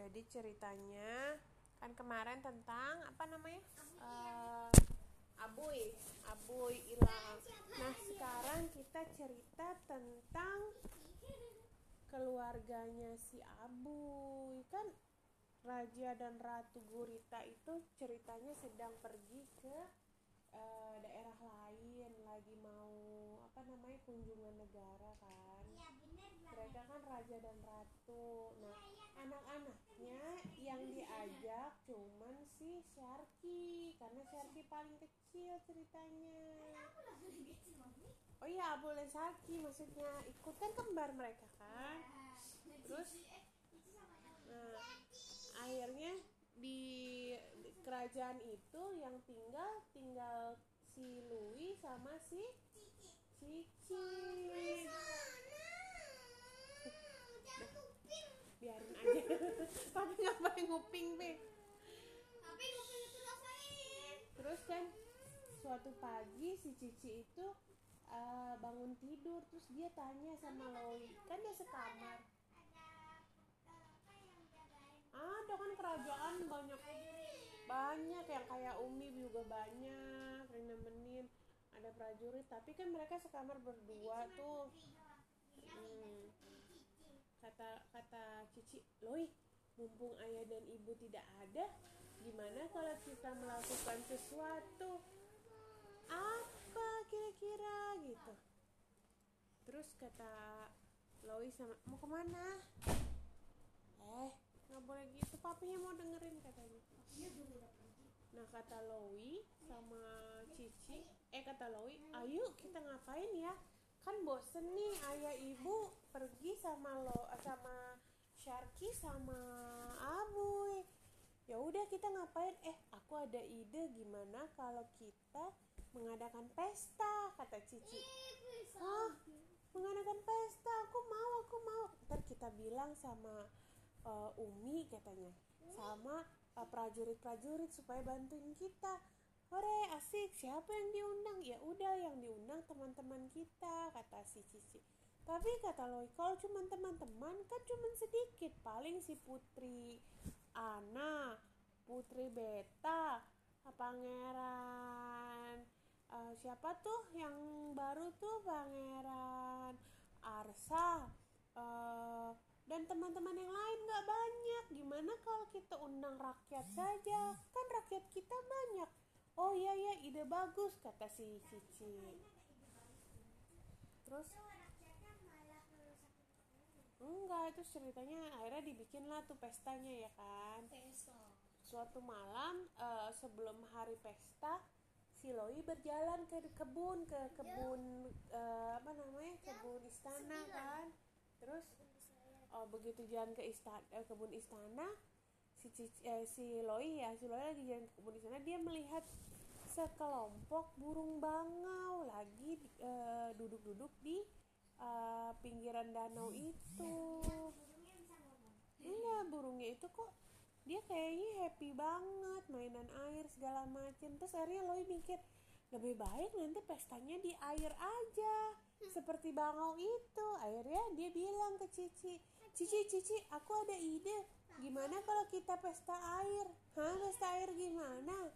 Jadi ceritanya kan kemarin tentang apa namanya? Uh, Abuy, Abuy hilang. Nah sekarang kita cerita tentang keluarganya si Abuy kan Raja dan Ratu Gurita itu ceritanya sedang pergi ke uh, daerah lain lagi mau apa namanya kunjungan negara kan Iya bener mereka kan raja dan ratu nah anak-anaknya yang diajak cuman si Sharky karena Sharky paling kecil ceritanya oh iya dan Sharky maksudnya ikut kan kembar mereka kan Terus? Nah akhirnya di di kerajaan itu yang tinggal tinggal si Louis sama si cici. Cici Jangan kuping. biarin aja tapi ngapain nguping be Tapi kuping itu rasain. Terus kan suatu pagi si Cici itu eh, bangun tidur terus dia tanya sama Loi kan dia sekamar Ada kan kerajaan banyak banyak yang kayak Umi juga banyak yang nemenin ada prajurit tapi kan mereka sekamar berdua tuh Hmm. kata kata Cici Loi mumpung ayah dan ibu tidak ada gimana kalau kita melakukan sesuatu apa kira-kira gitu terus kata Loi sama mau ke mana eh nggak boleh gitu papinya mau dengerin katanya. Nah kata Lowi sama Cici, eh kata Lowi, ayo kita ngapain ya? Kan bosen nih ayah ibu pergi sama lo sama Sharky sama Abuy. Ya udah kita ngapain? Eh aku ada ide gimana kalau kita mengadakan pesta kata Cici. Bisa. Hah? Mengadakan pesta? Aku mau, aku mau. Ntar kita bilang sama uh, Umi katanya, sama uh, prajurit-prajurit supaya bantuin kita. Hore, asik. Siapa yang diundang? Ya udah, yang diundang teman-teman kita, kata si Cici. Tapi kata Loi, kalau cuma teman-teman kan cuma sedikit. Paling si Putri Ana, Putri Beta, Pangeran. Eh, siapa tuh yang baru tuh Pangeran? Arsa eh, dan teman-teman yang lain nggak banyak. Gimana kalau kita undang rakyat saja? Kan rakyat kita banyak. Oh iya ya ide bagus kata si Cici. Terus Itu rakyatnya malah merusak itu. Enggak itu ceritanya akhirnya dibikin lah tuh pestanya ya kan. Besok. suatu malam eh, sebelum hari pesta si Loi berjalan ke kebun ke kebun eh, apa namanya kebun istana kan. Terus oh begitu jalan ke istana kebun istana si Cici- eh, si Loi ya si Loi lagi jalan ke kebun istana dia melihat sekelompok burung bangau lagi eh, duduk-duduk di eh, pinggiran danau itu. Iya burungnya itu kok dia kayaknya happy banget mainan air segala macem. Terus akhirnya Loi mikir lebih baik nanti pestanya di air aja seperti bangau itu. Akhirnya dia bilang ke Cici Cici Cici aku ada ide. Gimana kalau kita pesta air? Hah pesta air gimana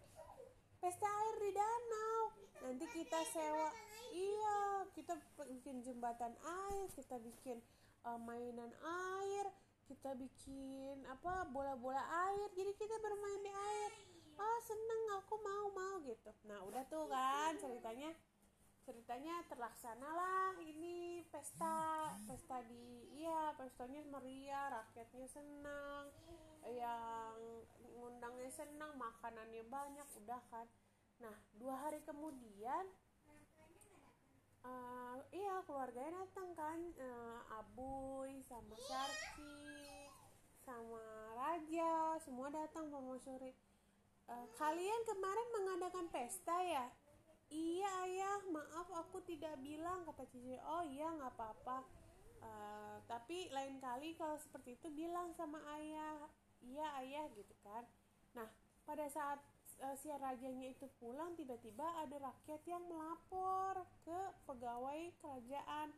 pesta air di danau. Nanti kita sewa. Iya kita bikin jembatan air kita bikin uh, mainan air kita bikin apa bola-bola air. Jadi kita bermain di air. Ah seneng aku mau mau gitu. Nah udah tuh kan ceritanya. Ceritanya terlaksana lah ini pesta pesta di iya pestanya meriah rakyatnya senang yang ngundangnya senang makanannya banyak udah kan. Nah dua hari kemudian eh, iya keluarganya datang kan. Eh, Abuy sama Sharky sama Raja semua datang mau sore. Eh, kalian kemarin mengadakan pesta ya? Iya ayah maaf aku tidak bilang kata Cici. Oh iya nggak apa-apa. Eh, tapi lain kali kalau seperti itu bilang sama ayah iya ayah gitu kan. Nah pada saat eh, si rajanya itu pulang tiba-tiba ada rakyat yang melapor ke pegawai kerajaan.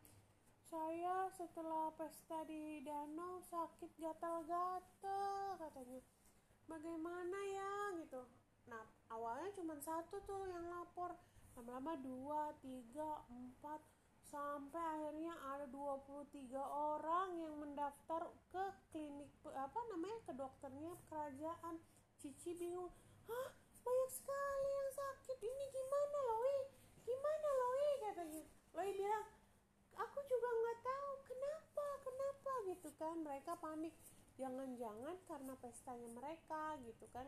Saya setelah pesta di danau sakit gatal-gatal katanya. Bagaimana ya? gitu. Nah awalnya cuma satu tuh yang lapor. Lama-lama dua tiga empat sampai akhirnya ada 23 orang yang mendaftar ke klinik apa namanya ke dokternya kerajaan. Cici bingung hah? Banyak sekali yang sakit. Ini gimana Loi gimana Loi katanya. Loi bilang aku juga nggak tahu kenapa kenapa? Gitu kan. Mereka panik. Jangan-jangan karena pestanya mereka gitu kan.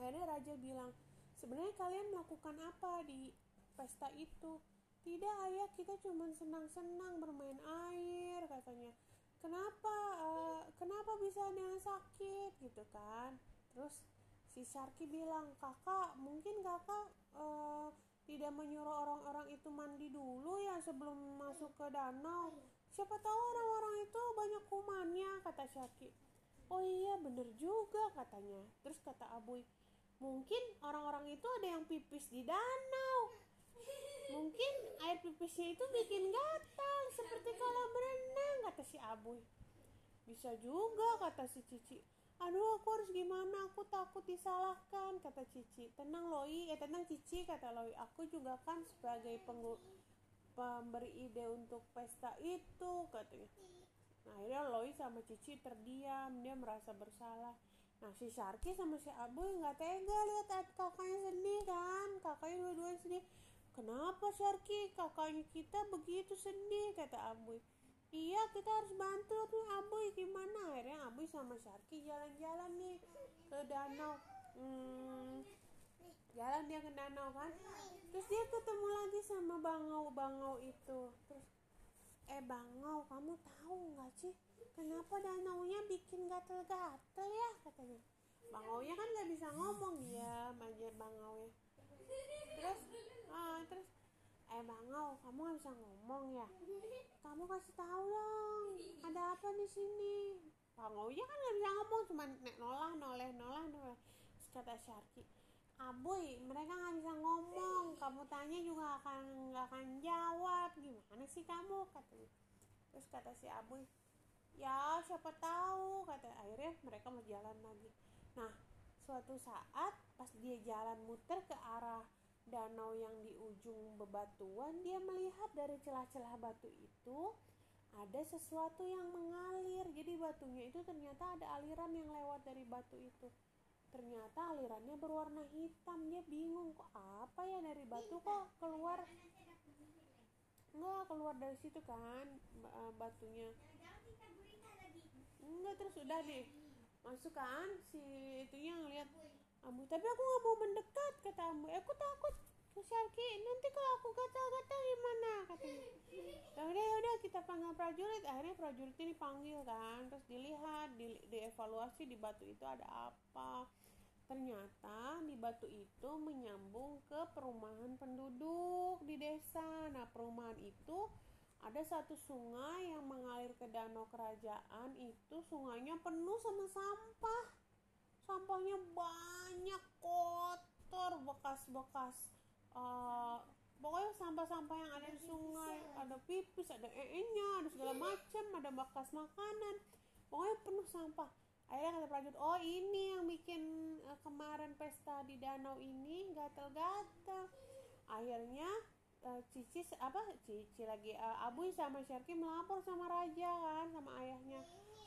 Akhirnya raja bilang sebenarnya kalian melakukan apa di pesta itu tidak ayah kita cuma senang-senang bermain air katanya. Kenapa uh, kenapa bisa ada yang sakit gitu kan? Terus si Sharky bilang kakak mungkin kakak uh, tidak menyuruh orang-orang itu mandi dulu ya sebelum masuk ke danau. Siapa tahu orang-orang itu banyak kumannya kata Sharky oh iya bener juga katanya. Terus kata Abuy mungkin orang-orang itu ada yang pipis di danau mungkin air pipisnya itu bikin gatal seperti kalau berenang kata si Abuy bisa juga kata si Cici. Aduh aku harus gimana? Aku takut disalahkan kata Cici. Tenang Loi. Eh tenang Cici kata Loi. Aku juga kan sebagai penggu pemberi ide untuk pesta itu katanya. Nah akhirnya Loi sama Cici terdiam. Dia merasa bersalah. Nah si Sharky sama si Abuy nggak tega lihat kakaknya sedih kan? Kakaknya dua-duanya sedih Kenapa Sharky? Kakaknya kita begitu sedih, kata Abuy. Iya, kita harus bantu tuh Abuy. Gimana? Akhirnya Abuy sama Sharky jalan-jalan nih ke danau. Hmm, jalan dia ke danau kan. Terus dia ketemu lagi sama bangau-bangau itu. Terus, eh bangau, kamu tahu nggak sih? Kenapa danaunya bikin gatel-gatel ya? Katanya. Bangaunya kan nggak bisa ngomong dia, aja bangau ya. Terus ah terus eh bangau kamu nggak bisa ngomong ya? Kamu kasih tahu dong ada apa di sini? Bangau ya kan nggak bisa ngomong cuma nek nolah noleh nolah noleh terus kata Sharky Aboy mereka nggak bisa ngomong kamu tanya juga akan nggak akan jawab gimana sih kamu? Katanya terus kata si Aboy ya siapa tahu kata akhirnya mereka mau jalan lagi. Nah suatu saat pas dia jalan muter ke arah danau yang di ujung bebatuan, dia melihat dari celah-celah batu itu ada sesuatu yang mengalir. Jadi batunya itu ternyata ada aliran yang lewat dari batu itu. Ternyata alirannya berwarna hitam. Dia bingung kok apa ya dari batu kok keluar Enggak, keluar dari situ kan eh, batunya. Enggak, terus udah deh. Masuk kan si itunya ngeliat Ambu, tapi aku nggak mau mendekat kata Ambu. Eh, aku takut ke Sharky. Nanti kalau aku gatal-gatal gimana katanya. Ya udah ya udah kita panggil prajurit. Akhirnya prajurit ini panggil kan, terus dilihat, di, dievaluasi di batu itu ada apa. Ternyata di batu itu menyambung ke perumahan penduduk di desa. Nah, perumahan itu ada satu sungai yang mengalir ke danau kerajaan itu sungainya penuh sama sampah sampahnya banyak kotor bekas-bekas uh, pokoknya sampah-sampah yang ada di sungai ada pipis ada ee-nya ada segala macam ada bekas makanan. Pokoknya penuh sampah. Akhirnya kata prajurit oh ini yang bikin uh, kemarin pesta di danau ini gatel-gatel. Akhirnya uh, Cici apa Cici lagi uh, Abuy sama Sharky melapor sama raja kan sama ayahnya.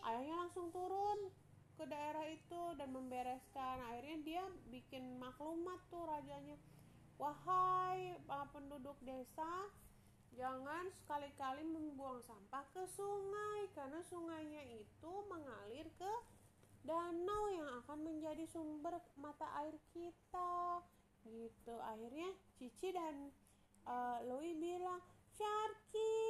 Ayahnya langsung turun ke daerah itu dan membereskan. Akhirnya dia bikin maklumat tuh rajanya wahai para penduduk desa jangan sekali-kali membuang sampah ke sungai karena sungainya itu mengalir ke danau yang akan menjadi sumber mata air kita. Gitu. Akhirnya Cici dan uh, Louis bilang Sharky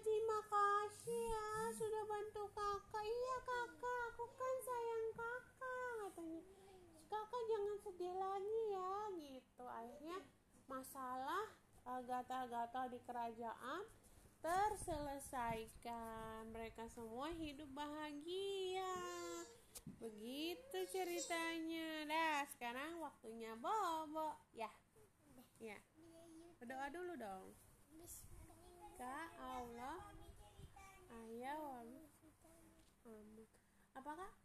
terima kasih ya sudah bantu kakak. Iya kakak, aku kan sayang kakak katanya. Kakak jangan sedih lagi ya gitu. Akhirnya masalah uh, gatal-gatal di kerajaan terselesaikan. Mereka semua hidup bahagia. Begitu ceritanya. Dah, sekarang waktunya bobo. Ya. Ya. Berdoa dulu dong. zalika Allah ayah amin apa kak